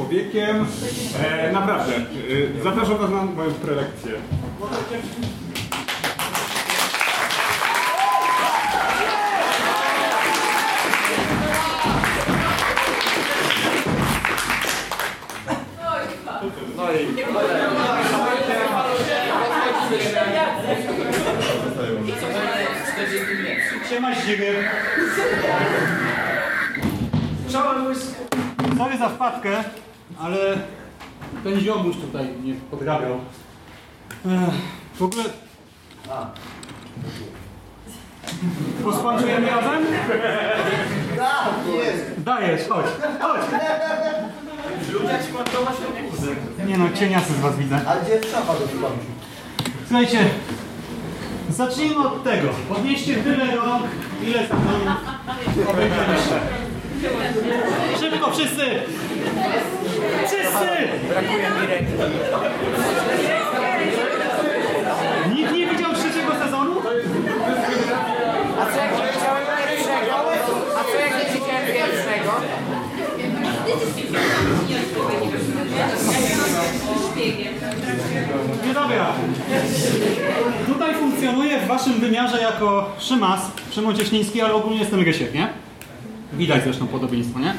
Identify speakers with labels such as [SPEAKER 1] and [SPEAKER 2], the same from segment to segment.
[SPEAKER 1] Człowiekiem. E, naprawdę, e, zapraszam Was na moją prelekcję.
[SPEAKER 2] Siema Zdzigry. Sorry za wpadkę, ale ten ziomuś tutaj mnie podrabiał. Ech, w ogóle... Pospączujemy razem? Dajesz, chodź, chodź. Nie no, cieniasy z was widzę.
[SPEAKER 3] A gdzie szafa do
[SPEAKER 2] Słuchajcie, zacznijmy od tego. Podnieście tyle rąk, ile tam obejrzeliście. Szybko wszyscy! Wszyscy! Brakuje mi ręki. Nikt nie widział trzeciego sezonu?
[SPEAKER 4] A co jak nie widziałem pierwszego? A co jak nie widziałem pierwszego?
[SPEAKER 2] Nie dobra. Tutaj funkcjonuję w waszym wymiarze jako Szymas, Szymon Cieśliński, ale ogólnie jestem Rysiek, nie? Widać zresztą podobieństwo, nie?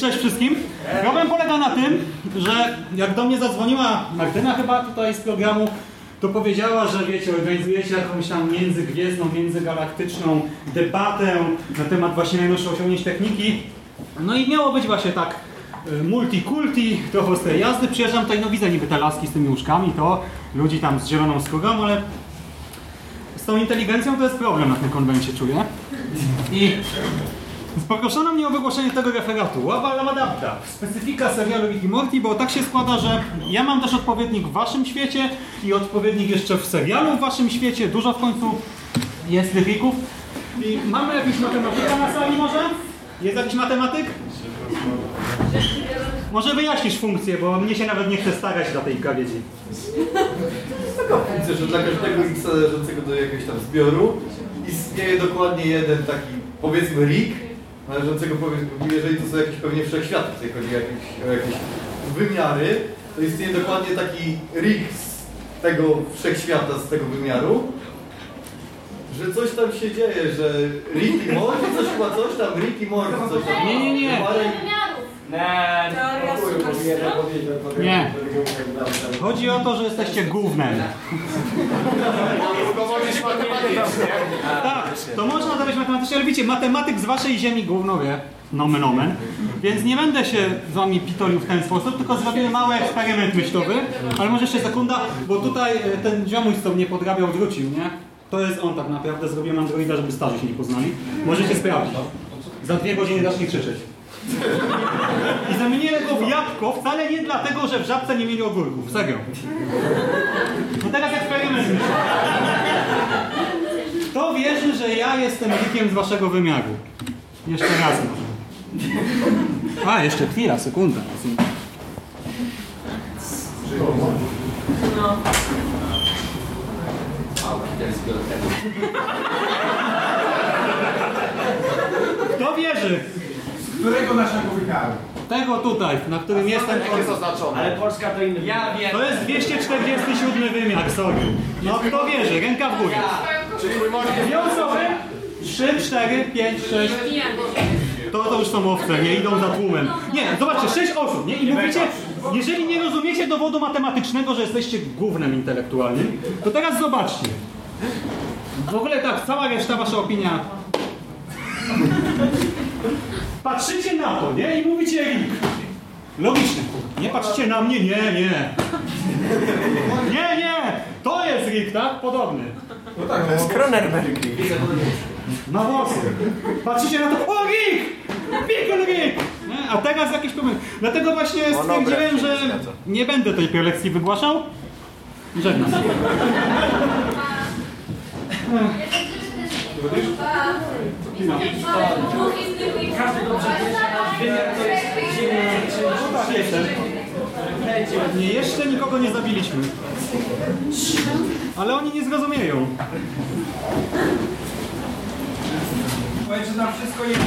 [SPEAKER 2] Cześć wszystkim. Problem polega na tym, że jak do mnie zadzwoniła Martyna chyba tutaj z programu, to powiedziała, że wiecie, organizujecie jakąś tam międzygwiezdną, międzygalaktyczną debatę na temat właśnie najnowszych osiągnięć techniki. No i miało być właśnie tak y, multikulti, trochę z tej jazdy. Przyjeżdżam tutaj, no widzę niby te laski z tymi łóżkami, to ludzi tam z zieloną skórą, ale z tą inteligencją to jest problem na tym konwencie, czuję. I Poproszono mnie o wygłoszenie tego referatu. Łaba Lamadabda. Specyfika serialu Rick i Morty, bo tak się składa, że ja mam też odpowiednik w waszym świecie i odpowiednik jeszcze w serialu w waszym świecie. Dużo w końcu jest Ricków. I mamy jakiś matematyka na sali może? Jest jakiś matematyk? Może wyjaśnisz funkcję, bo mnie się nawet nie chce starać dla tej gawiedzi.
[SPEAKER 3] Widzę, że dla każdego X należącego do jakiegoś tam zbioru istnieje dokładnie jeden taki, powiedzmy, rig, należącego, powiedzmy, jeżeli to są jakieś pewnie wszechświaty, tutaj chodzi o jakieś, o jakieś wymiary, to istnieje dokładnie taki rig z tego wszechświata, z tego wymiaru, że coś tam się dzieje, że Rick i Morty, coś chyba coś tam, Rick i Morty, coś tam.
[SPEAKER 2] Nie, nie, nie. Nie. Chodzi o to, że jesteście gównem. Tak, to można dawać matematycznie, ale wiecie, matematyk z waszej ziemi gówno wie. Nomen omen. Więc nie będę się z wami pitolił w ten sposób, tylko zrobimy mały eksperyment myślowy. Ale może jeszcze sekunda, bo tutaj e, ten ziomuś, co mnie podrabiał, wrócił, nie? To jest on tak naprawdę, zrobiłem androida, żeby starzy się nie poznali. Możecie sprawdzić. Za dwie godziny zacznie krzyczeć. I zamieniłem go w jabłko wcale nie dlatego, że w żabce nie mieli ogórków. Serio. No teraz eksperyment. Kto wierzy, że ja jestem Rickiem z waszego wymiaru? Jeszcze raz może. A, jeszcze chwila, sekunda. Kto wierzy?
[SPEAKER 1] Którego naszego wymiaru?
[SPEAKER 2] Tego tutaj, na którym jestem.
[SPEAKER 4] Ale Polska to inny. Ja wiem.
[SPEAKER 2] To jest 247 wymiar, sorry. No kto wierzy? Ręka w górę. Dwie osoby? 3, 4, 5, 6. To, to już są owce, nie idą za tłumem. Nie, zobaczcie, 6 osób, nie? I mówicie, jeżeli nie rozumiecie dowodu matematycznego, że jesteście gównem intelektualnym, to teraz zobaczcie. W ogóle tak, cała reszta, wasza opinia. Patrzycie na to, nie? I mówicie. Logiczne. Nie patrzcie na mnie, nie, nie. Nie, nie, Rick, tak? Podobny.
[SPEAKER 3] No tak, to jest Cronenberg.
[SPEAKER 2] Na włosy. Patrzycie na to, o Rick! Nie? A teraz jakiś problem. Dlatego właśnie stwierdziłem, że nie będę tej prelekcji wygłaszał. Żegnam. Nie, jeszcze nikogo nie zabiliśmy. Ale oni nie zrozumieją.
[SPEAKER 1] Powiedz, że tam wszystko jest.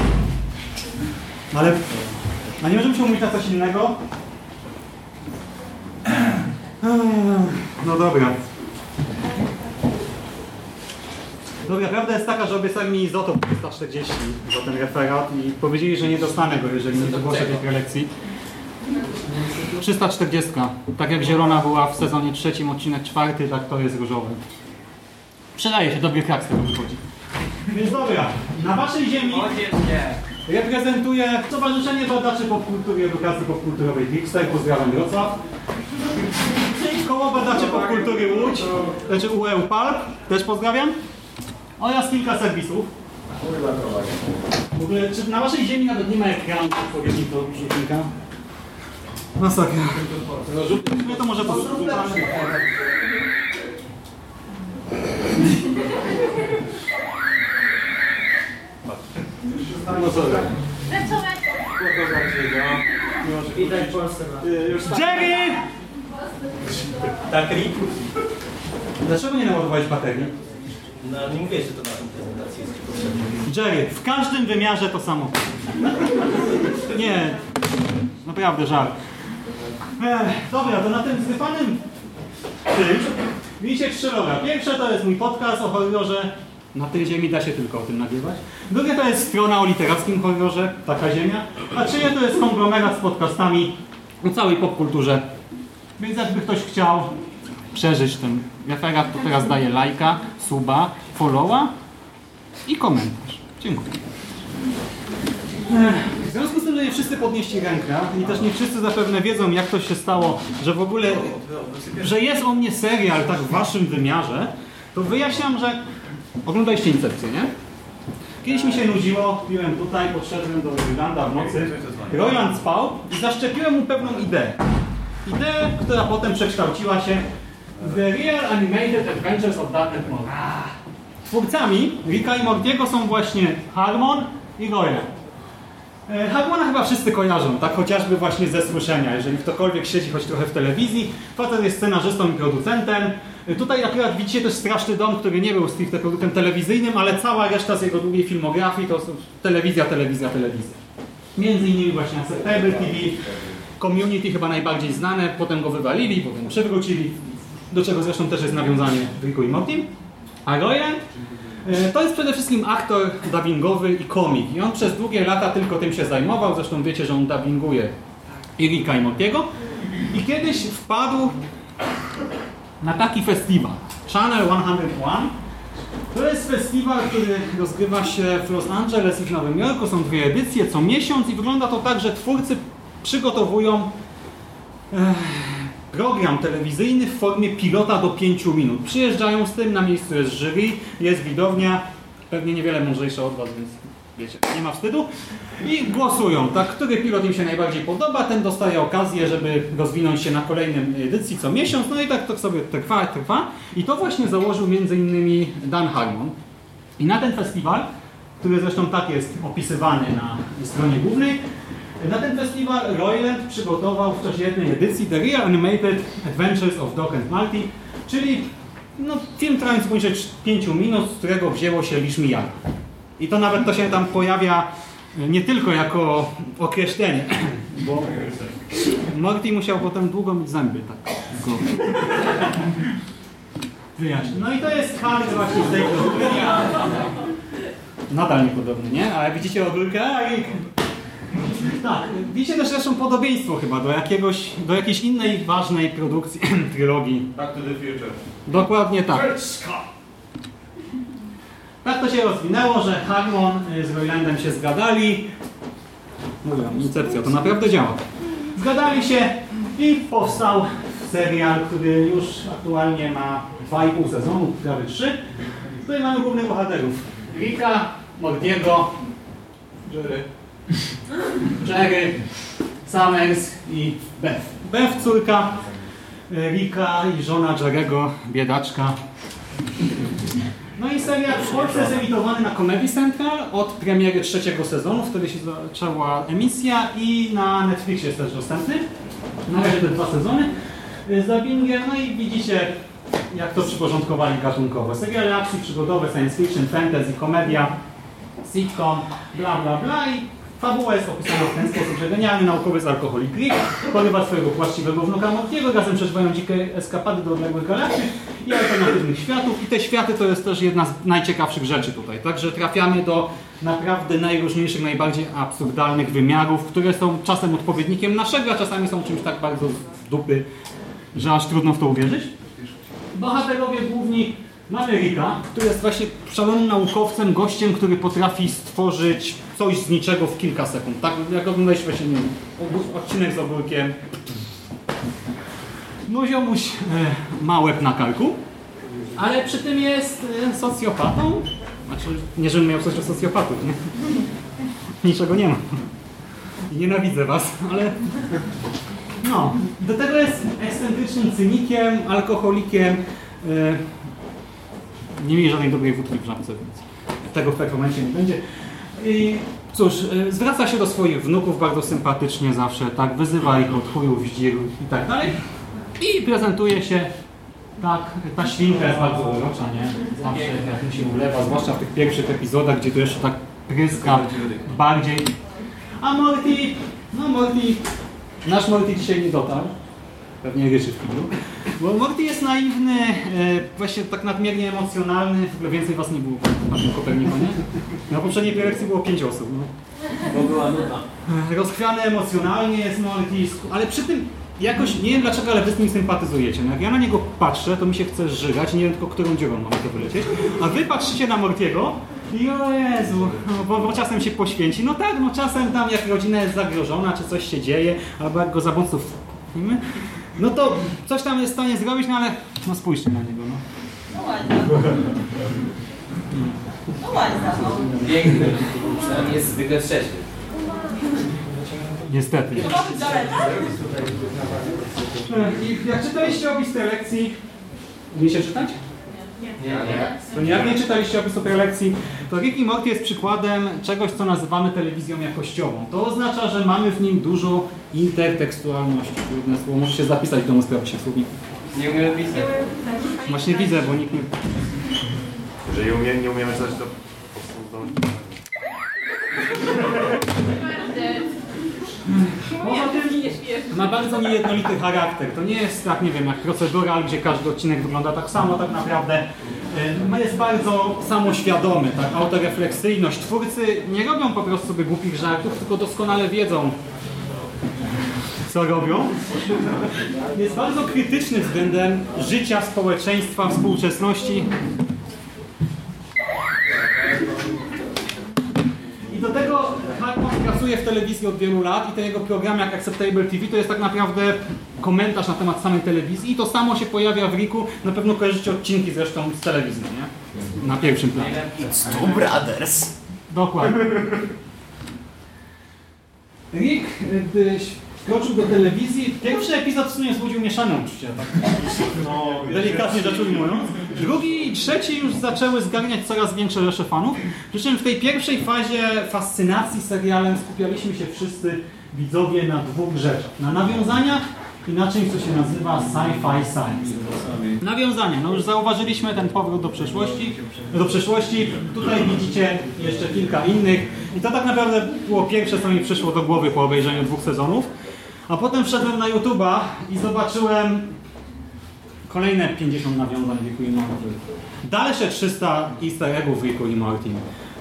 [SPEAKER 2] Ale... A nie możemy się umówić na coś innego? No dobra. Dobra, prawda jest taka, że obiecali mi izotop 340 za ten referat i powiedzieli, że nie dostanę go, jeżeli nie wygłoszę tej prelekcji. 340. Tak jak zielona była w sezonie trzecim, odcinek czwarty, tak to jest różowy. Przydaje się, dobry krak z tego wychodzi. Więc dobra, na waszej ziemi reprezentuję Stowarzyszenie Badaczy Popkultury i Edukacji Popkulturowej Trickster, pozdrawiam Wrocław. Koło Badaczy Popkultury Łódź, znaczy UEU PALP, też pozdrawiam. Oraz kilka serwisów. W ogóle, czy na waszej ziemi nawet nie ma ekranu odpowiednich do rzutnika? Masakra. No to może po prostu. No sorry. Jerry!
[SPEAKER 5] Tak, Rick?
[SPEAKER 2] Dlaczego nie naładowałeś baterii?
[SPEAKER 5] No, nie mówię, że to na tą prezentację jest potrzebne.
[SPEAKER 2] Jerry, w każdym wymiarze to samo. Nie, naprawdę żart. Ech, dobra, to na tym zdyfanym tym widzicie trzy loga. Pierwsze to jest mój podcast o horrorze. Na tej ziemi da się tylko o tym nagrywać. Drugie to jest strona o literackim horrorze, taka ziemia. A trzecie to jest konglomerat z podcastami o całej popkulturze. Więc jakby ktoś chciał przeżyć ten referat, to teraz daje lajka, suba, followa i komentarz. Dziękuję. W związku z tym, że nie wszyscy podnieśli rękę i też nie wszyscy zapewne wiedzą, jak to się stało, że w ogóle, że jest o mnie serial tak w waszym wymiarze, to wyjaśniam, że oglądaliście Incepcję, nie? Kiedyś mi się nudziło, piłem tutaj, podszedłem do Rojlanda w nocy. Roland spał i zaszczepiłem mu pewną ideę. Ideę, która potem przekształciła się The Real Animated Adventures of Dark and Morty. Twórcami Ricka i Mortiego są właśnie Harmon i Royal. E, Harmona chyba wszyscy kojarzą, tak chociażby właśnie ze słyszenia, jeżeli ktokolwiek siedzi choć trochę w telewizji. Facet jest scenarzystą i producentem. E, Tutaj akurat widzicie też Straszny Dom, który nie był stricte produktem telewizyjnym, ale cała reszta z jego długiej filmografii to telewizja, telewizja, telewizja. Między innymi właśnie Acceptable TV, Community chyba najbardziej znane, potem go wywalili, potem przywrócili, do czego zresztą też jest nawiązanie Ricku i Mortim. A Royan e, to jest przede wszystkim aktor dubbingowy i komik. I on przez długie lata tylko tym się zajmował. Zresztą wiecie, że on dubbinguje i Ricka i Mortiego. I kiedyś wpadł na taki festiwal. Channel 101. To jest festiwal, który rozgrywa się w Los Angeles i w Nowym Jorku. Są dwie edycje co miesiąc i wygląda to tak, że twórcy przygotowują program telewizyjny w formie pilota do 5 minut. Przyjeżdżają z tym, na miejscu jest jury, jest widownia, pewnie niewiele mądrzejsza od Was, więc wiecie, nie ma wstydu. I głosują, tak, który pilot im się najbardziej podoba, ten dostaje okazję, żeby rozwinąć się na kolejnym edycji co miesiąc, no i tak to sobie trwa, trwa. I to właśnie założył innymi Dan Harmon. I na ten festiwal, który zresztą tak jest opisywany na stronie głównej, na ten festiwal Royland przygotował w czasie jednej edycji The Real Animated Adventures of Doc and Marty, czyli no, film trwający poniżej 5 minut, z którego wzięło się Lisz Mijana. I to nawet to się tam pojawia e, nie tylko jako określenie, bo Morty musiał potem długo mieć zęby, tak. No i to jest Harry właśnie z tej produkcji. Nadal niepodobny, nie? Ale widzicie ogórkę? Tak, widzicie też zresztą podobieństwo chyba do jakiegoś, do jakiejś innej ważnej produkcji trylogii.
[SPEAKER 3] Back to the future.
[SPEAKER 2] Dokładnie tak. Tak to się rozwinęło, że Harmon y, z Roylandem się zgadali. Mówię, incepcja, to naprawdę działa. Zgadali się i powstał serial, który już aktualnie ma 2,5 sezonu, prawie 3. Tutaj mamy głównych bohaterów. Rika, Mordiego, Jerry, Jerry, Summers i Beth. Beth córka e, Rika i żona Jerego, biedaczka. No i serial Polsce jest emitowany na Comedy Central od premiery trzeciego sezonu, wtedy się zaczęła emisja i na Netflixie jest też dostępny. Na razie te dwa sezony y, z no i widzicie jak to przyporządkowali gatunkowo. Seriale akcji przygodowe, science fiction, fantasy, komedia, sitcom, bla bla bla i fabuła jest opisana w ten sposób, że genialny naukowiec alkoholik Rick porywa swojego płaczliwego wnuka Mortiego, razem przeżywają dzikie eskapady do odległych galaktyk i alternatywnych światów i te światy to jest też jedna z najciekawszych rzeczy tutaj, także trafiamy do naprawdę najróżniejszych, najbardziej absurdalnych wymiarów, które są czasem odpowiednikiem naszego, a czasami są czymś tak bardzo z dupy, że aż trudno w to uwierzyć. Bohaterowie główni mamy Rika, który jest właśnie szalonym naukowcem, gościem, który potrafi stworzyć coś z niczego w kilka sekund. Tak jak oglądaliście właśnie nie wiem, odcinek z ogórkiem. No ziomuś e, ma łeb na karku, ale przy tym jest e, socjopatą. Znaczy, nie żebym miał coś o socjopatów, nie? Niczego nie ma. I nienawidzę was, ale no, do tego jest ekscentrycznym cynikiem, alkoholikiem. e, nie mieli żadnej dobrej wódki w żabce, więc tego w pewnym momencie nie będzie. I cóż, e, zwraca się do swoich wnuków bardzo sympatycznie zawsze, tak, wyzywa ich od chujów, zdzir i tak dalej. I prezentuje się tak, ta świnka jest bardzo urocza, nie? Zawsze jak mi się ulewa, zwłaszcza w tych pierwszych epizodach, gdzie to jeszcze tak pryska bardziej. A Morty, no Morty, nasz Morty dzisiaj nie dotarł. Pewnie ryczy w kiblu. Bo Morty jest naiwny, e, właśnie tak nadmiernie emocjonalny. W ogóle więcej was nie było na tym Kopernikonie. Na poprzedniej prelekcji było pięć osób. No.
[SPEAKER 5] Bo była nuda.
[SPEAKER 2] E, Rozchwiany emocjonalnie jest Morty, ale przy tym jakoś, nie wiem dlaczego, ale wy z nim sympatyzujecie. No jak ja na niego patrzę, to mi się chce żygać, nie wiem tylko którą dziurą mam to wylecieć. A wy patrzycie na Mortiego i o Jezu, no, bo, bo czasem się poświęci. No tak, no czasem tam jak rodzina jest zagrożona, czy coś się dzieje, albo jak go zabójców wpłymy, no to coś tam jest w stanie zrobić, no ale no spójrzcie na niego. No.
[SPEAKER 6] No ładnie. No ładnie, no.
[SPEAKER 5] Piękny. Przynajmniej jest zwykle trzeźwy.
[SPEAKER 2] Niestety.
[SPEAKER 6] Zaleta?
[SPEAKER 2] I jak czytaliście opis tej lekcji, umiecie czytać?
[SPEAKER 5] Nie, nie.
[SPEAKER 2] To nie, jak nie czytaliście opisu tej lekcji, to Rick i Morty jest przykładem czegoś, co nazywamy telewizją jakościową. To oznacza, że mamy w nim dużo intertekstualności. Trudne słowo, muszę się zapisać w domu, sprawdzić się w słowniku.
[SPEAKER 5] Nie umiem pisać.
[SPEAKER 2] Właśnie widzę, bo nikt nie...
[SPEAKER 7] Jeżeli umie, nie umiemy coś, to po prostu zdążyć.
[SPEAKER 2] Poza tym ma bardzo niejednolity charakter. To nie jest tak, nie wiem, jak procedural, gdzie każdy odcinek wygląda tak samo, tak naprawdę y, jest bardzo samoświadomy, tak, autorefleksyjność. Twórcy nie robią po prostu sobie głupich żartów, tylko doskonale wiedzą, co robią. Jest bardzo krytyczny względem życia, społeczeństwa, współczesności. I do tego Hartman pracuje w telewizji od wielu lat i ten jego program jak Acceptable TV to jest tak naprawdę komentarz na temat samej telewizji i to samo się pojawia w Riku. Na pewno kojarzycie odcinki zresztą z telewizji, nie? Na pierwszym planie.
[SPEAKER 8] Two Brothers.
[SPEAKER 2] Dokładnie. Rick, gdy wkroczył do telewizji, pierwszy epizod w sumie wzbudził mieszane uczucia, tak no, delikatnie rzecz ujmując. Drugi i trzeci już zaczęły zgarniać coraz większe rzesze fanów. Przy czym w tej pierwszej fazie fascynacji serialem skupialiśmy się wszyscy widzowie na dwóch rzeczach. Na nawiązaniach i na czymś, co się nazywa sci-fi science. Nawiązania. No już zauważyliśmy ten powrót do przeszłości. Do przeszłości. Tutaj widzicie jeszcze kilka innych. I to tak naprawdę było pierwsze, co mi przyszło do głowy po obejrzeniu dwóch sezonów. A potem wszedłem na YouTube'a i zobaczyłem kolejne 50 nawiązań w Riku i Morty. Dalsze 300 easter eggów w Riku i Morty.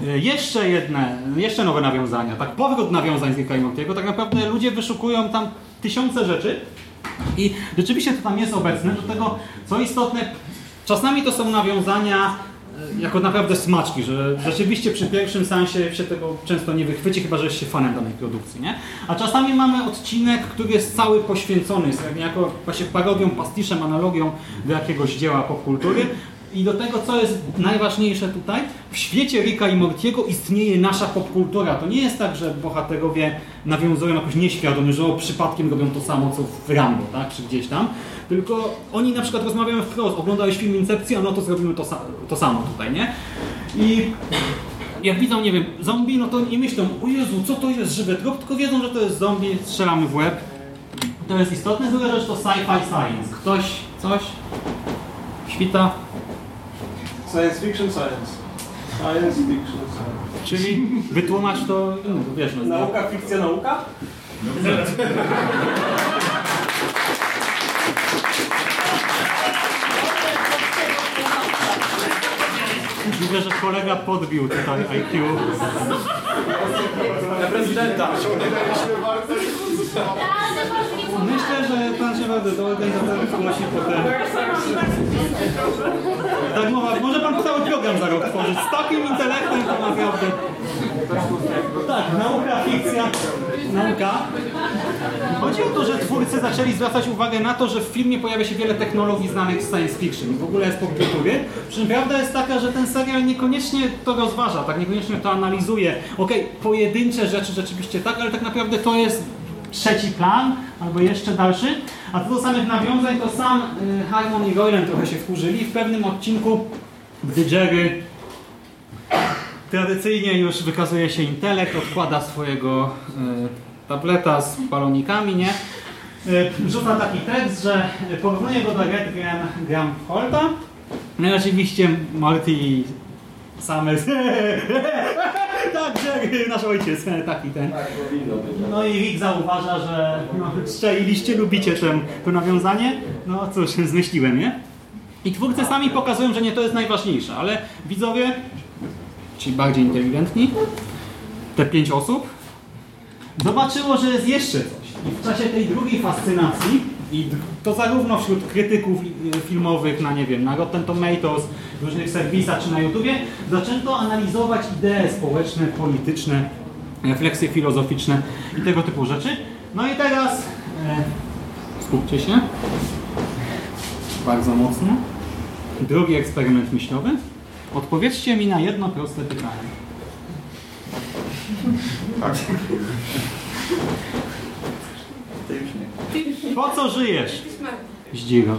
[SPEAKER 2] Y, Jeszcze jedne, jeszcze nowe nawiązania. Tak, powrót nawiązań z Ricka i Mortiego. Tak naprawdę ludzie wyszukują tam tysiące rzeczy. I rzeczywiście to tam jest obecne. Do tego, co istotne, czasami to są nawiązania e, jako naprawdę smaczki, że rzeczywiście przy pierwszym sensie się tego często nie wychwyci, chyba że jest się fanem danej produkcji, nie? A czasami mamy odcinek, który jest cały poświęcony, jest jako właśnie parodią, pastiszem, analogią do jakiegoś dzieła popkultury. I do tego, co jest najważniejsze tutaj, w świecie Ricka i Mortiego istnieje nasza popkultura. To nie jest tak, że bohaterowie nawiązują jakoś nieświadomie, że o, przypadkiem robią to samo, co w Rambo, tak, czy gdzieś tam. Tylko oni na przykład rozmawiają wprost, oglądałeś film Incepcja, no to zrobimy to, to samo tutaj, nie? I jak widzą, nie wiem, zombie, no to nie myślą, o Jezu, co to jest żywy trop, tylko wiedzą, że to jest zombie, strzelamy w łeb. To jest istotne, druga rzecz to sci-fi science. Ktoś, coś, świta,
[SPEAKER 5] Science fiction, science. Science fiction, science.
[SPEAKER 2] czyli wytłumacz to, no, wiesz, no,
[SPEAKER 5] Nauka, fikcja, nauka?
[SPEAKER 2] widzę, że kolega podbił tutaj IQ.
[SPEAKER 5] Na prezydenta.
[SPEAKER 2] Myślę, że pan się bardzo do organizatorów zgłosi potem. Tak mowa, może pan cały program za rok tworzyć. Z takim intelektem to naprawdę. Tak, nauka, fikcja, nauka. Chodzi o to, że twórcy zaczęli zwracać uwagę na to, że w filmie pojawia się wiele technologii znanych z science fiction. W ogóle jest popkultury. Przy czym prawda jest taka, że ten serial niekoniecznie to rozważa, tak niekoniecznie to analizuje. Okej, pojedyncze rzeczy rzeczywiście tak, ale tak naprawdę to jest trzeci plan, albo jeszcze dalszy. A co do samych nawiązań, to sam y, Harmon i Royland trochę się wkurzyli. W pewnym odcinku, gdy Jerry tradycyjnie już wykazuje się intelekt, odkłada swojego y, tableta z balonikami, nie? Y, Rzuca taki tekst, że porównuje go do Red Graham, Graham Holta. No i oczywiście Marty i Summers. tak, Jerry, nasz ojciec, taki ten. No i Rick zauważa, że no, strzeliście, lubicie ten, to nawiązanie. No cóż, zmyśliłem, nie? I twórcy sami pokazują, że nie to jest najważniejsze, ale widzowie, ci bardziej inteligentni, te pięć osób, zobaczyło, że jest jeszcze coś. I w czasie tej drugiej fascynacji, i to zarówno wśród krytyków filmowych na, nie wiem, na Rotten Tomatoes, różnych serwisach czy na YouTubie, zaczęto analizować idee społeczne, polityczne, refleksje filozoficzne i tego typu rzeczy. No i teraz e, skupcie się bardzo mocno. Drugi eksperyment myślowy. Odpowiedzcie mi na jedno proste pytanie. Po co żyjesz? Zdzigo.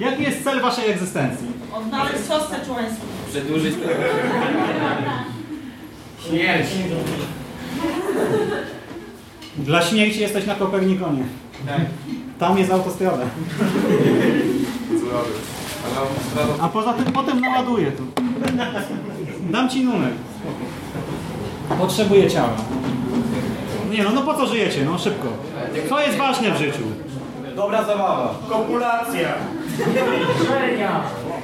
[SPEAKER 2] Jaki jest cel waszej egzystencji?
[SPEAKER 6] Odnaleźć sos seczułański.
[SPEAKER 5] Przedłużyć
[SPEAKER 8] Śmierć.
[SPEAKER 2] Dla śmierci jesteś na Kopernikonie. Tam jest autostrada. A poza tym potem naładuję tu. Dam ci numer. Potrzebuję ciała. Nie no, no po co żyjecie? No szybko. Co jest ważne w życiu?
[SPEAKER 5] Dobra zabawa. Kopulacja.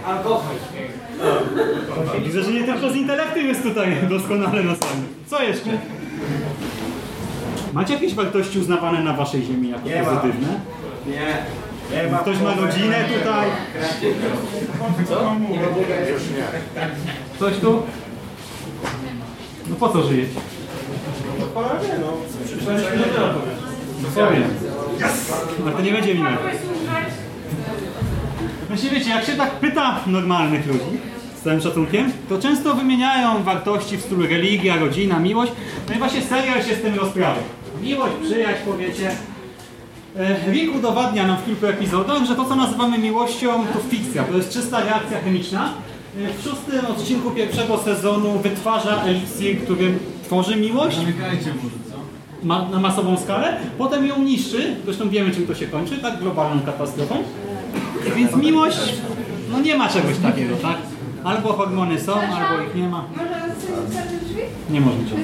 [SPEAKER 8] Alkohol.
[SPEAKER 2] Widzę, że nie tylko z intelektem jest tutaj doskonale na sali. Co jeszcze? Macie jakieś wartości uznawane na waszej ziemi jako
[SPEAKER 5] Nie ma.
[SPEAKER 2] pozytywne?
[SPEAKER 5] Nie. Nie ma
[SPEAKER 2] Ktoś ma rodzinę tutaj? Coś tu? No po co żyjecie? Serio. Ale to nie będzie minęło. Właśnie wiecie, jak się tak pyta normalnych ludzi, z całym szacunkiem, to często wymieniają wartości w stylu religia, rodzina, miłość. No i właśnie serial się z tym rozprawia. Miłość, przyjaźń, powiecie. E, Rick udowadnia nam w kilku epizodach, że to co nazywamy miłością to fikcja, to jest czysta reakcja chemiczna. E, W szóstym odcinku pierwszego sezonu wytwarza eliksir, który tworzy miłość ma, na masową skalę, potem ją niszczy, zresztą wiemy czym to się kończy, tak globalną katastrofą. Więc miłość, no nie ma czegoś takiego, tak? Albo hormony są, albo ich nie ma.
[SPEAKER 9] Można zamknąć drzwi?
[SPEAKER 2] Nie
[SPEAKER 9] powietrza.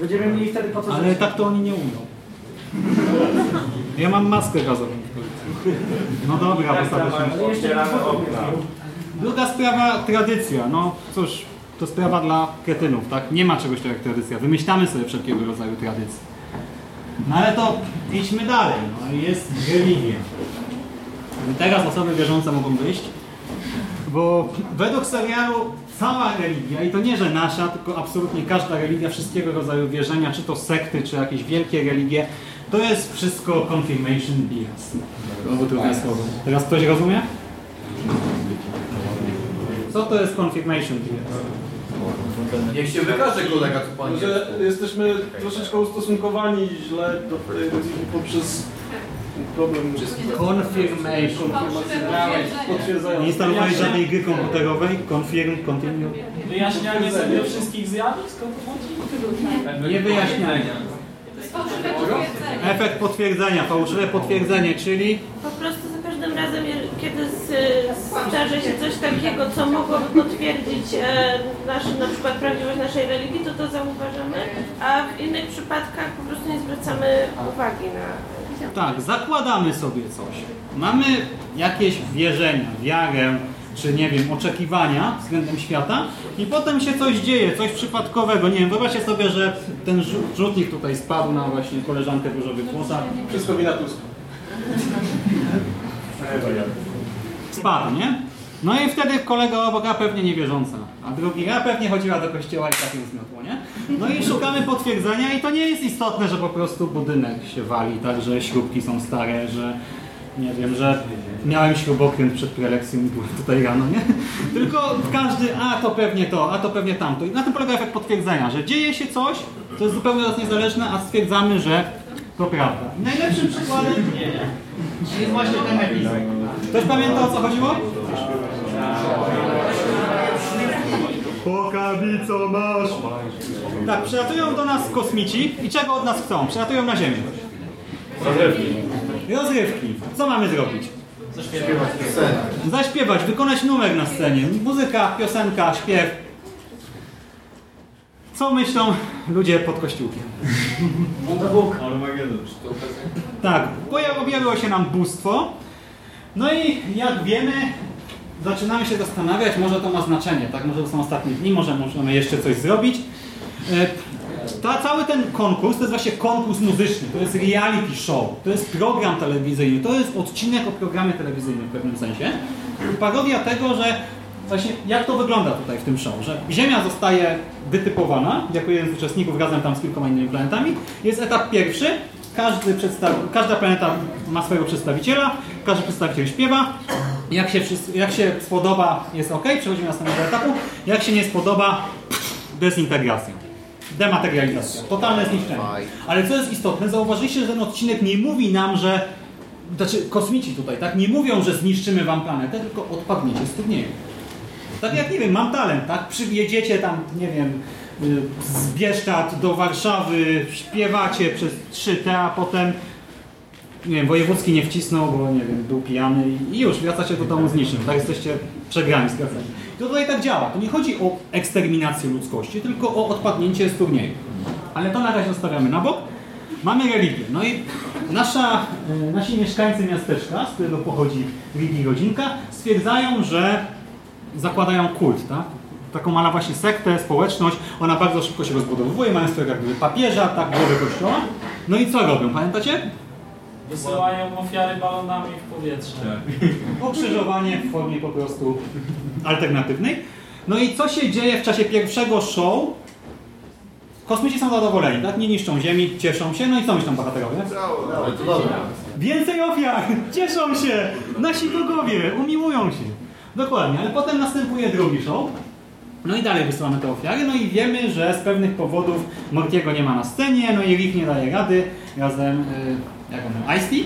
[SPEAKER 8] Będziemy mieli wtedy po co
[SPEAKER 2] Ale tak to oni nie umią. Ja mam maskę gazową. No dobra, postawiliśmy.
[SPEAKER 7] Otwieramy okna.
[SPEAKER 2] Druga sprawa, tradycja. No cóż, to sprawa dla kretynów, tak? Nie ma czegoś takiego jak tradycja. Wymyślamy sobie wszelkiego rodzaju tradycje. No ale to idźmy dalej. No, jest religia. Teraz osoby wierzące mogą wyjść. Bo według serialu cała religia, i to nie, że nasza, tylko absolutnie każda religia, wszystkiego rodzaju wierzenia, czy to sekty, czy jakieś wielkie religie, to jest wszystko confirmation bias. Znowu trudne słowo. Teraz ktoś rozumie? Co to jest confirmation bias?
[SPEAKER 3] Niech się wykaże kolega, co pan
[SPEAKER 10] Że jesteśmy troszeczkę ustosunkowani źle do tej religii poprzez problem
[SPEAKER 2] Confirmation. Nie instalowałeś żadnej gry komputerowej? Confirm, continue.
[SPEAKER 8] Wyjaśnianie sobie wszystkich zjawisk?
[SPEAKER 2] Nie wyjaśnianie. Efekt potwierdzenia, fałszywe potwierdzenie, czyli
[SPEAKER 6] Po prostu za każdym razem, je- kiedy zdarzy się coś takiego, co mogłoby potwierdzić e, nasz, na przykład prawdziwość naszej religii, to to zauważamy, a w innych przypadkach po prostu nie zwracamy uwagi na...
[SPEAKER 2] tak, zakładamy sobie coś. Mamy jakieś wierzenia, wiarę, czy nie wiem, oczekiwania względem świata i potem się coś dzieje, coś przypadkowego. Nie wiem, wyobraźcie sobie, że ten rzu- rzutnik tutaj spadł na właśnie koleżankę w różowych włosach.
[SPEAKER 10] Wszystko wina Tuska.
[SPEAKER 2] Spadł, nie? No i wtedy kolega obok, a pewnie niewierząca, a drugi, a pewnie chodziła do kościoła i tak ją zmiotło, nie? No i szukamy potwierdzenia i to nie jest istotne, że po prostu budynek się wali, tak, że śrubki są stare, że nie wiem, że miałem śrubokręt przed prelekcją i byłem tutaj rano, nie? Tylko każdy, a to pewnie to, a to pewnie tamto. I na tym polega efekt potwierdzenia, że dzieje się coś, co jest zupełnie od nas niezależne, a stwierdzamy, że to prawda. Najlepszym przykładem jest właśnie ten epizod. Ktoś pamięta o co chodziło? Pokażi co masz. Tak, przylatują do nas kosmici i czego od nas chcą? Przylatują na Ziemię.
[SPEAKER 10] Rozrywki.
[SPEAKER 2] Rozrywki. Co mamy zrobić?
[SPEAKER 3] Sen.
[SPEAKER 2] Zaśpiewać, wykonać numer na scenie. Muzyka, piosenka, śpiew. Co myślą ludzie pod kościółkiem? Tak, pojawiło się nam bóstwo. No i jak wiemy, zaczynamy się zastanawiać, może to ma znaczenie, tak? Może to są ostatnie dni, może możemy jeszcze coś zrobić. E, Ta, cały ten konkurs to jest właśnie konkurs muzyczny, to jest reality show, to jest program telewizyjny, to jest odcinek o programie telewizyjnym w pewnym sensie. Parodia tego, że właśnie jak to wygląda tutaj w tym show, że Ziemia zostaje wytypowana jako jeden z uczestników razem tam z kilkoma innymi planetami. Jest etap pierwszy, każdy przedstaw... każda planeta ma swojego przedstawiciela, każdy przedstawiciel śpiewa. Jak się, wszyscy... jak się spodoba, jest ok, przechodzimy do następnego etapu. Jak się nie spodoba, dezintegracja. Dematerializacja. Totalne zniszczenie. Ale co jest istotne, zauważyliście, że ten odcinek nie mówi nam, że znaczy kosmici tutaj, tak? Nie mówią, że zniszczymy wam planetę, tylko odpadniecie z turnieju. Tak jak, nie wiem, mam talent, tak? Przyjedziecie tam, nie wiem, z Bieszczad do Warszawy, śpiewacie przez 3T, a potem nie wiem, wojewódzki nie wcisnął, bo nie wiem, był pijany i- już wracacie do domu z niczym, tak? Jesteście przegrani, skracani. To tutaj tak działa. To nie chodzi o eksterminację ludzkości, tylko o odpadnięcie z turnieju. Ale to na razie zostawiamy na bok. Mamy religię. No i nasza, e, nasi mieszkańcy miasteczka, z którego pochodzi Ligi Rodzinka, stwierdzają, że zakładają kult, tak? Taką ma właśnie sektę, społeczność, ona bardzo szybko się rozbudowuje, mają swojego jakby papieża, tak, głowy kościoła. No i co robią, pamiętacie?
[SPEAKER 8] Wysyłają ofiary balonami w powietrze.
[SPEAKER 2] Okrzyżowanie w formie po prostu alternatywnej. No i co się dzieje w czasie pierwszego show? Kosmici są zadowoleni, tak? Nie niszczą Ziemi, cieszą się. No i co myślą bohaterowie?
[SPEAKER 3] Ale to dobra.
[SPEAKER 2] Więcej ofiar! Cieszą się! Nasi bogowie umiłują się. Dokładnie, ale potem następuje drugi show. No i dalej wysyłamy te ofiary, no i wiemy, że z pewnych powodów Mortiego nie ma na scenie, no i Rick nie daje rady razem, y, jak on miał, Ice-T?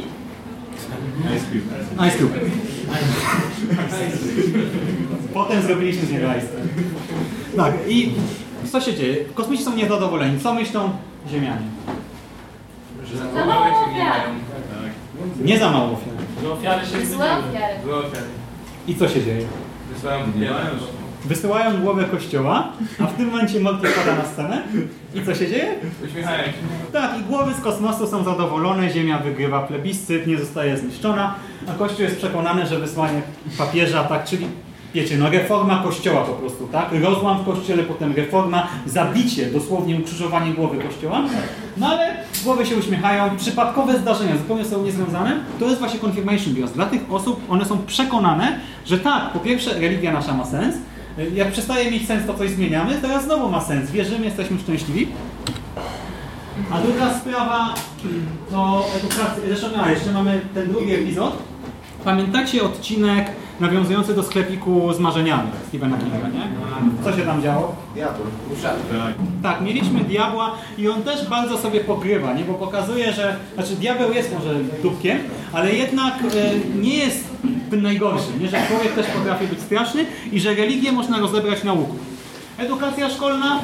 [SPEAKER 2] Ice Cube. Potem zrobiliśmy z niego Ice Tak, i co się dzieje? Kosmici są niezadowoleni. Co myślą Ziemianie?
[SPEAKER 9] Za mało ofiar.
[SPEAKER 2] Nie za mało ofiar.
[SPEAKER 8] Że ofiary się
[SPEAKER 9] Złe ofiary.
[SPEAKER 2] I co się dzieje? Wysyłają głowę kościoła, a w tym momencie Morty pada na scenę. I co się dzieje?
[SPEAKER 10] Uśmiechają się.
[SPEAKER 2] Tak, i głowy z kosmosu są zadowolone, Ziemia wygrywa plebiscyt, nie zostaje zniszczona, a Kościół jest przekonany, że wysłanie papieża, tak, czyli wiecie, no reforma Kościoła po prostu, tak? Rozłam w Kościele, potem reforma, zabicie, dosłownie ukrzyżowanie głowy Kościoła. No ale głowy się uśmiechają, przypadkowe zdarzenia, zupełnie są niezwiązane, to jest właśnie confirmation bias. Dla tych osób one są przekonane, że tak, po pierwsze religia nasza ma sens, jak przestaje mieć sens, to coś zmieniamy, teraz znowu ma sens, wierzymy, jesteśmy szczęśliwi. A druga sprawa to edukacja, zresztą a, jeszcze mamy ten drugi epizod. Pamiętacie odcinek nawiązujący do sklepiku z marzeniami Stephena Kinga, nie? Co się tam działo?
[SPEAKER 4] Diabły.
[SPEAKER 2] Tak, mieliśmy diabła i on też bardzo sobie pokrywa, nie? bo pokazuje, że znaczy diabeł jest może dupkiem, ale jednak e, nie jest tym najgorszym, nie? że człowiek też potrafi być straszny i że religię można rozebrać na łuku. Edukacja szkolna,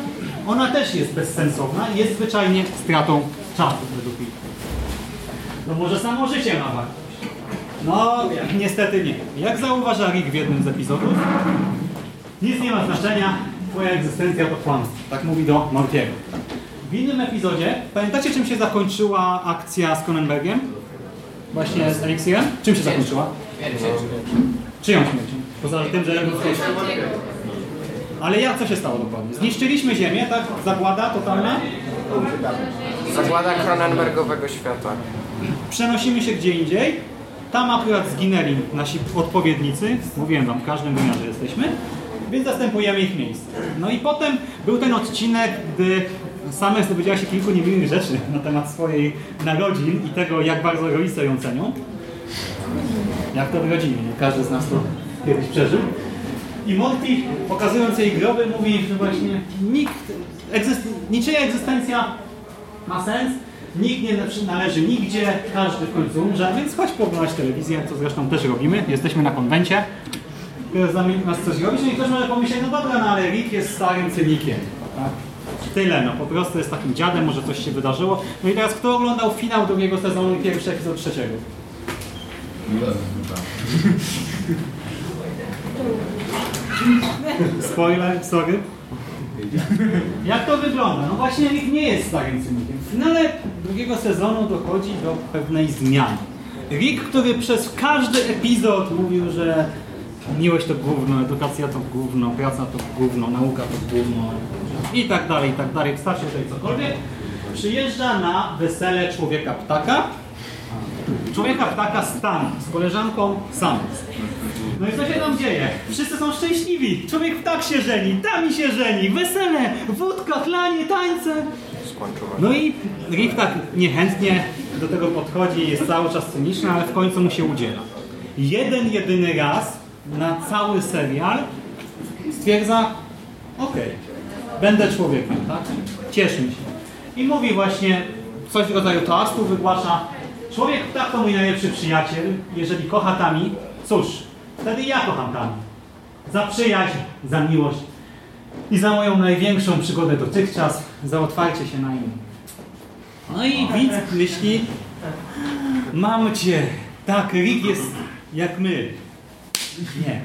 [SPEAKER 2] ona też jest bezsensowna i jest zwyczajnie stratą czasu według mnie. No może samo życie ma wartość. No, niestety nie. Jak zauważa Rick w jednym z epizodów, nic nie ma znaczenia, twoja egzystencja to kłamstwo. Tak mówi do Mortiego. W innym epizodzie, pamiętacie czym się zakończyła akcja z Cronenbergiem? Właśnie z Elixirem? Czym się zakończyła? Czyją śmiercią? Poza tym, że... Ale jak co się stało dokładnie? Zniszczyliśmy Ziemię, tak? Zagłada totalna?
[SPEAKER 4] Zagłada Cronenbergowego świata.
[SPEAKER 2] Przenosimy się gdzie indziej. Tam akurat zginęli nasi odpowiednicy. Mówiłem wam, w każdym wymiarze jesteśmy. Więc zastępujemy ich miejsce. No i potem był ten odcinek, gdy Summer dowiedziała się kilku niemiłych rzeczy na temat swojej narodzin i tego, jak bardzo rodzice ją cenią. Jak to w rodzinie, nie? każdy z nas to kiedyś przeżył. I Morty, pokazując jej groby, mówi, że właśnie nikt, egzyst, niczyja egzystencja ma sens, nikt nie należy nigdzie, każdy w końcu umrze, więc chodź pooglądać telewizję, co zresztą też robimy, jesteśmy na konwencie, który zamiast nas coś robić, no i ktoś może pomyśleć, no dobra, no ale Rick jest starym cynikiem. Tak? Tyle, no po prostu jest takim dziadem, może coś się wydarzyło. No i teraz kto oglądał finał drugiego sezonu i pierwszy epizod trzeciego? Spoiler, sorry. Jak to wygląda? No właśnie Rick nie jest starym cynikiem. W finale drugiego sezonu dochodzi do pewnej zmiany. Rick, który przez każdy epizod mówił, że miłość to gówno, edukacja to gówno, praca to gówno, nauka to gówno i tak dalej, i tak dalej. Wystarczy tutaj cokolwiek. Przyjeżdża na wesele człowieka ptaka. Człowieka ptaka Stan z koleżanką sam. No i co się tam dzieje? Wszyscy są szczęśliwi. Człowiek ptak się żeni, tami się żeni, wesele, wódka, chlanie, tańce. No i Rick tak niechętnie do tego podchodzi, jest cały czas cyniczny, ale w końcu mu się udziela. Jeden, jedyny raz na cały serial stwierdza, okej, będę człowiekiem, tak? Cieszmy się. I mówi właśnie coś w rodzaju toastu, wygłasza, człowiek ptak to mój najlepszy przyjaciel, jeżeli kocha Tami, cóż, wtedy ja kocham Tami. Za przyjaźń, za miłość i za moją największą przygodę dotychczas, za otwarcie się na innym. No i widz myśli, mam cię, tak, Rick jest jak my. Nie.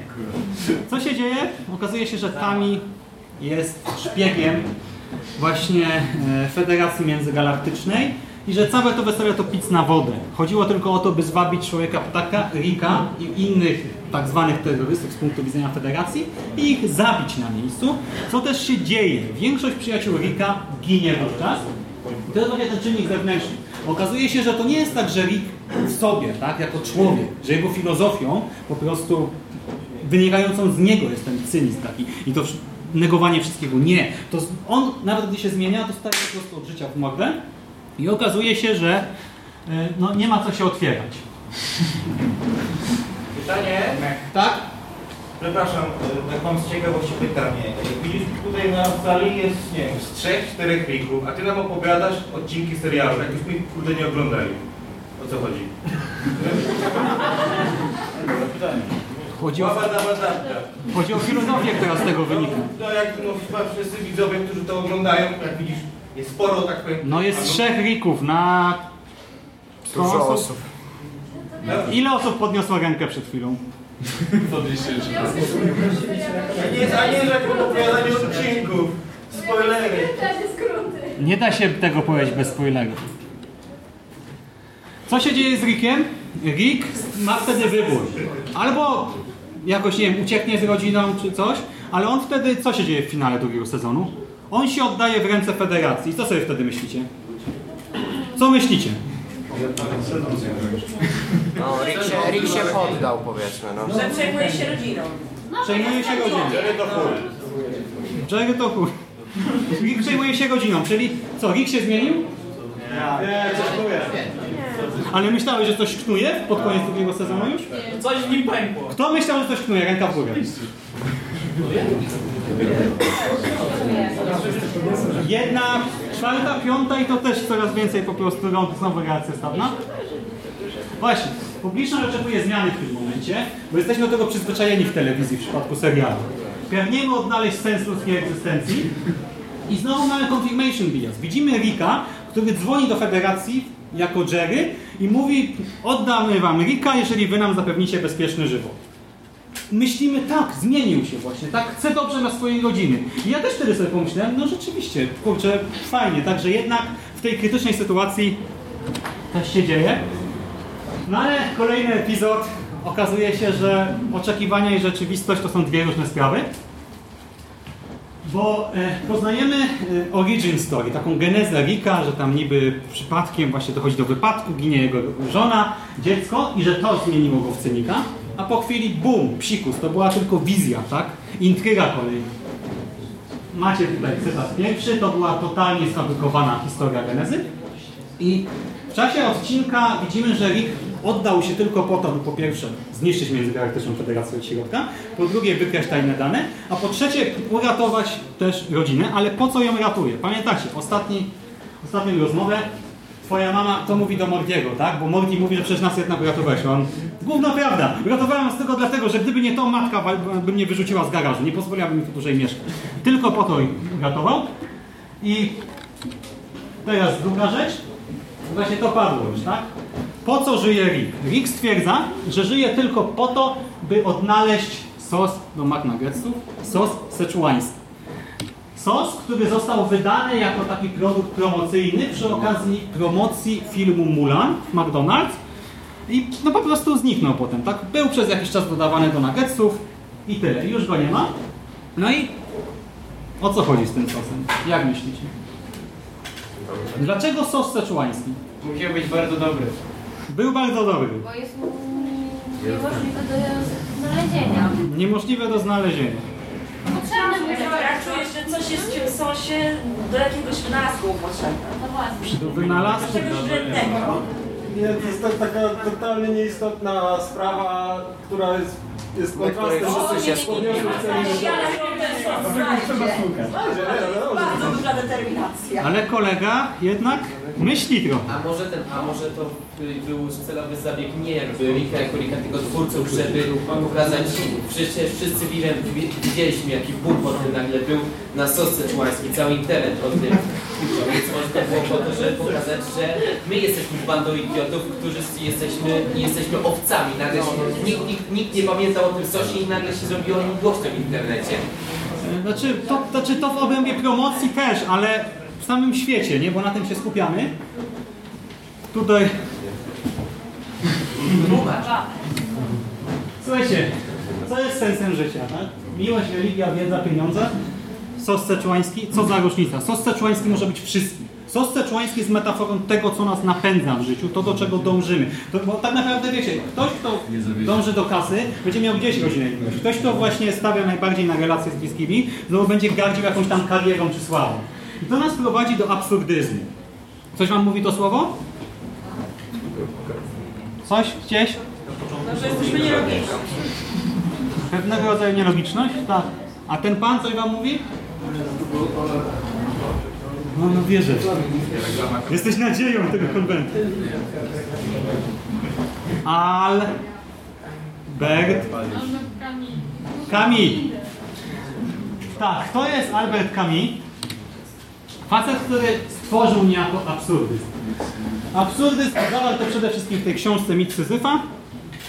[SPEAKER 2] Co się dzieje? Okazuje się, że Tami jest szpiegiem właśnie e, Federacji Międzygalaktycznej i że całe to wesele to pic na wodę. Chodziło tylko o to, by zwabić człowieka ptaka, Rika i innych tak zwanych terrorystów z punktu widzenia Federacji i ich zabić na miejscu, co też się dzieje. Większość przyjaciół Rika ginie wówczas. To jest właśnie ten czynnik zewnętrzny. Okazuje się, że to nie jest tak, że Rick w sobie, tak, jako człowiek, że jego filozofią po prostu wynikającą z niego jest ten cynizm taki i to negowanie wszystkiego. Nie. To on, nawet gdy się zmienia, dostaje po prostu od życia w mordę i okazuje się, że e, no, nie ma co się otwierać.
[SPEAKER 5] Pytanie?
[SPEAKER 2] Tak?
[SPEAKER 5] Przepraszam, e, tak mam z ciekawości pytanie. Widzisz, tutaj na sali jest, nie wiem, z trzech, czterech rików, a ty nam opowiadasz odcinki serialu, jakbyśmy ich kurde nie oglądali. O co chodzi? Pytanie.
[SPEAKER 2] Chodzi o, chodzi o filozofię, która z tego wynika.
[SPEAKER 5] No jak no, wszyscy widzowie, którzy to oglądają, jak widzisz, jest sporo, tak powiem.
[SPEAKER 2] No jest trzech rików na...
[SPEAKER 4] Dużo osób.
[SPEAKER 2] Ile osób podniosło rękę przed chwilą?
[SPEAKER 5] A nie, a nie, że opowiadanie odcinków. Spoilery.
[SPEAKER 2] Nie da się tego powiedzieć bez spoilerów. Co się dzieje z Rickiem? Rick ma wtedy wybór. Albo jakoś, nie wiem, ucieknie z rodziną czy coś, ale on wtedy, co się dzieje w finale drugiego sezonu? On się oddaje w ręce federacji. Co sobie wtedy myślicie? Co myślicie?
[SPEAKER 4] No, Rick się, Rick się poddał, powiedzmy, no.
[SPEAKER 11] Że przejmuje się rodziną.
[SPEAKER 2] Przejmuje się godziną. Jerry to chuj. Rick przejmuje się godziną, czyli co, Rick się zmienił?
[SPEAKER 10] Nie, coś czuję.
[SPEAKER 2] Ale myślałeś, że coś knuje pod koniec drugiego sezonu już?
[SPEAKER 8] Coś w nim pękło.
[SPEAKER 2] Kto myślał, że coś knuje? Ręka w górę. Jedna, czwarta, piąta i to też coraz więcej po prostu rąk znowu reakcja stawna. Właśnie, publiczność oczekuje zmiany w tym momencie, bo jesteśmy do tego przyzwyczajeni w telewizji w przypadku serialu. Pragniemy odnaleźć sens ludzkiej egzystencji i znowu mamy confirmation bias. Widzimy Rika, który dzwoni do federacji jako Jerry i mówi oddamy wam Rika, jeżeli wy nam zapewnicie bezpieczny żywot myślimy, tak, zmienił się właśnie, tak, chce dobrze dla swojej rodziny. I ja też wtedy sobie pomyślałem, no rzeczywiście, kurczę, fajnie, także jednak w tej krytycznej sytuacji coś się dzieje. No ale kolejny epizod okazuje się, że oczekiwania i rzeczywistość to są dwie różne sprawy. Bo e, poznajemy e, origin story, taką genezę Rika, że tam niby przypadkiem właśnie dochodzi do wypadku, ginie jego żona, dziecko i że to zmieniło go w cynika. A po chwili bum, psikus, to była tylko wizja, tak? Intryga kolejna. Macie tutaj cytat pierwszy, to była totalnie sfabrykowana historia genezy. I w czasie odcinka widzimy, że Rick oddał się tylko po to, by po pierwsze zniszczyć międzygalaktyczną federację od środka, po drugie wykraść tajne dane, a po trzecie uratować też rodzinę, ale po co ją ratuje? Pamiętacie, ostatni, ostatnią rozmowę Twoja mama to mówi do Mordiego, tak? Bo Mordi mówi, że przecież nas jednak uratowałeś. On, główna prawda, uratowałem z tego dlatego, że gdyby nie to, matka by mnie wyrzuciła z garażu, nie pozwoliłaby mi tu dłużej mieszkać. Tylko po to ich uratował. I teraz druga rzecz. Właśnie to padło już, tak? Po co żyje Rick? Rick stwierdza, że żyje tylko po to, by odnaleźć sos do McNuggetsów, sos seczuański. Sos, który został wydany jako taki produkt promocyjny przy okazji promocji filmu Mulan w McDonald's i no po prostu zniknął potem, tak? Był przez jakiś czas dodawany do nuggetsów i tyle. Już go nie ma. No i o co chodzi z tym sosem? Jak myślicie? Dlaczego sos seczuański?
[SPEAKER 8] Musiał być bardzo dobry.
[SPEAKER 2] Był bardzo dobry.
[SPEAKER 9] Bo jest niemożliwe do znalezienia.
[SPEAKER 2] Niemożliwe do znalezienia.
[SPEAKER 9] Potrzebne
[SPEAKER 11] Ja czuję, że coś jest w tym sosie do jakiegoś wynalazku potrzebne.
[SPEAKER 9] No właśnie.
[SPEAKER 2] Do wynalazku.
[SPEAKER 11] Czegoś wrednego.
[SPEAKER 10] Nie, to jest tak, taka totalnie nieistotna sprawa, która jest, jest kontrastem.
[SPEAKER 11] Bardzo duża determinacja.
[SPEAKER 2] Ale kolega jednak myśli trochę.
[SPEAKER 12] A może ten, a może to y, był celowy zabieg nie jakby Rika jako Rika, tylko twórców, żeby pokazać, przecież wszyscy widzieli, widzieliśmy jaki boom po tym nagle był na sos seczuański, cały internet o tym. Więc może to było po to, żeby pokazać, że my jesteśmy bandą idiotów, którzy jesteśmy, jesteśmy owcami. Nagle się, nikt, nikt, nikt nie pamiętał o tym sosie i nagle się zrobiło nim głośno w internecie.
[SPEAKER 2] Znaczy to, znaczy to w obrębie promocji też, ale w samym świecie, nie? Bo na tym się skupiamy. Tutaj... Słuchajcie, co jest sensem życia, tak? Miłość, religia, wiedza, pieniądze. Sos seczuański, co za różnica? Sos seczuański może być wszystkim. Sos seczuański jest metaforą tego, co nas napędza w życiu, to do czego dążymy. To, bo tak naprawdę wiecie, ktoś, kto dąży do kasy, będzie miał gdzieś godzinę miłości. Ktoś, kto właśnie stawia najbardziej na relacje z bliskimi, znowu będzie gardził jakąś tam karierą czy sławą. I to nas prowadzi do absurdyzmu. Coś wam mówi to słowo? Coś gdzieś?
[SPEAKER 11] No, że jesteśmy nierobiczni.
[SPEAKER 2] Pewnego rodzaju nielogiczność? Tak. A ten pan coś wam mówi? No, no wierzę. Jesteś nadzieją tego konwentu. Albert Camus. Tak, to jest Albert Camus. Facet, który stworzył niejako absurdyzm. Absurdyzm zawarł to przede wszystkim w tej książce Mit Syzyfa.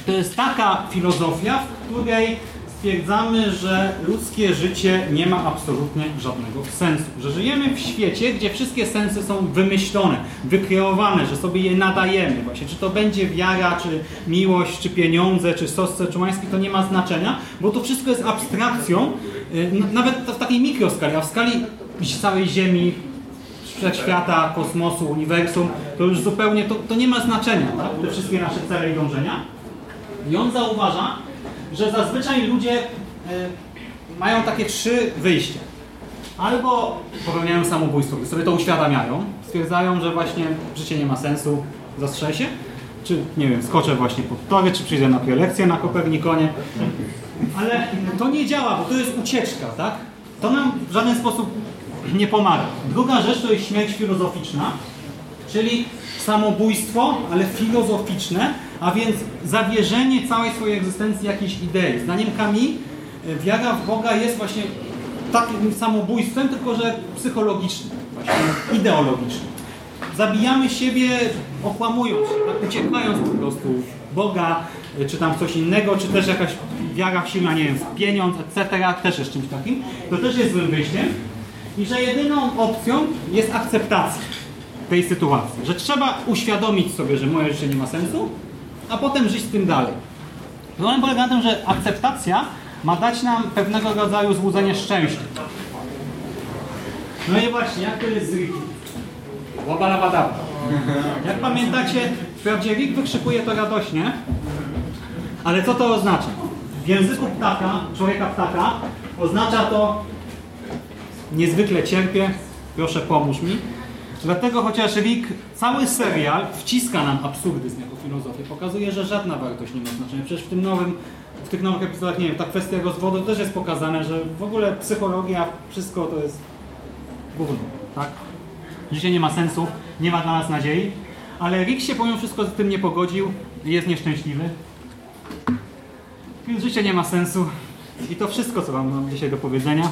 [SPEAKER 2] To jest taka filozofia, w której stwierdzamy, że ludzkie życie nie ma absolutnie żadnego sensu. Że żyjemy w świecie, gdzie wszystkie sensy są wymyślone, wykreowane, że sobie je nadajemy. Właśnie, czy to będzie wiara, czy miłość, czy pieniądze, czy sos seczuański, to nie ma znaczenia, bo to wszystko jest abstrakcją, y, nawet w takiej mikroskali, a w skali całej Ziemi, wszechświata, kosmosu, uniwersum, to już zupełnie, to, to nie ma znaczenia, tak? te wszystkie nasze cele i dążenia. I on zauważa, że zazwyczaj ludzie e, mają takie trzy wyjścia. Albo popełniają samobójstwo, gdy sobie to uświadamiają, stwierdzają, że właśnie życie nie ma sensu, zastrzel się, czy nie wiem, skoczę właśnie pod tory, czy przyjdę na prelekcję na Kopernikonie. Ale to nie działa, bo to jest ucieczka, tak? To nam w żaden sposób nie pomaga. Druga rzecz to jest śmierć filozoficzna, czyli samobójstwo, ale filozoficzne, a więc zawierzenie całej swojej egzystencji jakiejś idei. Zdaniem Kami wiara w Boga jest właśnie takim samobójstwem, tylko że psychologicznym, właśnie ideologicznym. Zabijamy siebie okłamując się, tak, uciekając po prostu w Boga, czy tam coś innego, czy też jakaś wiara silna, nie wiem, w pieniądz, etc., też jest czymś takim. To też jest złym wyjściem. I że jedyną opcją jest akceptacja tej sytuacji. Że trzeba uświadomić sobie, że moje życie nie ma sensu, a potem żyć z tym dalej. Problem polega na tym, że akceptacja ma dać nam pewnego rodzaju złudzenie szczęścia. No i właśnie, jak to jest z Rickiem? Łabalabadaba. Jak pamiętacie, wprawdzie Rick wykrzykuje to radośnie, ale co to oznacza? W języku ptaka, człowieka ptaka, oznacza to niezwykle cierpię, proszę pomóż mi. Dlatego chociaż Rick cały serial wciska nam absurdyzm jako filozofię, pokazuje, że żadna wartość nie ma znaczenia. Przecież w tym nowym, w tych nowych epizodach, nie wiem, ta kwestia rozwodu też jest pokazane, że w ogóle psychologia, wszystko to jest gówno, tak? Życie nie ma sensu, nie ma dla nas nadziei, ale Rick się pomimo wszystko z tym nie pogodził i jest nieszczęśliwy. Więc życie nie ma sensu i to wszystko, co wam mam dzisiaj do powiedzenia.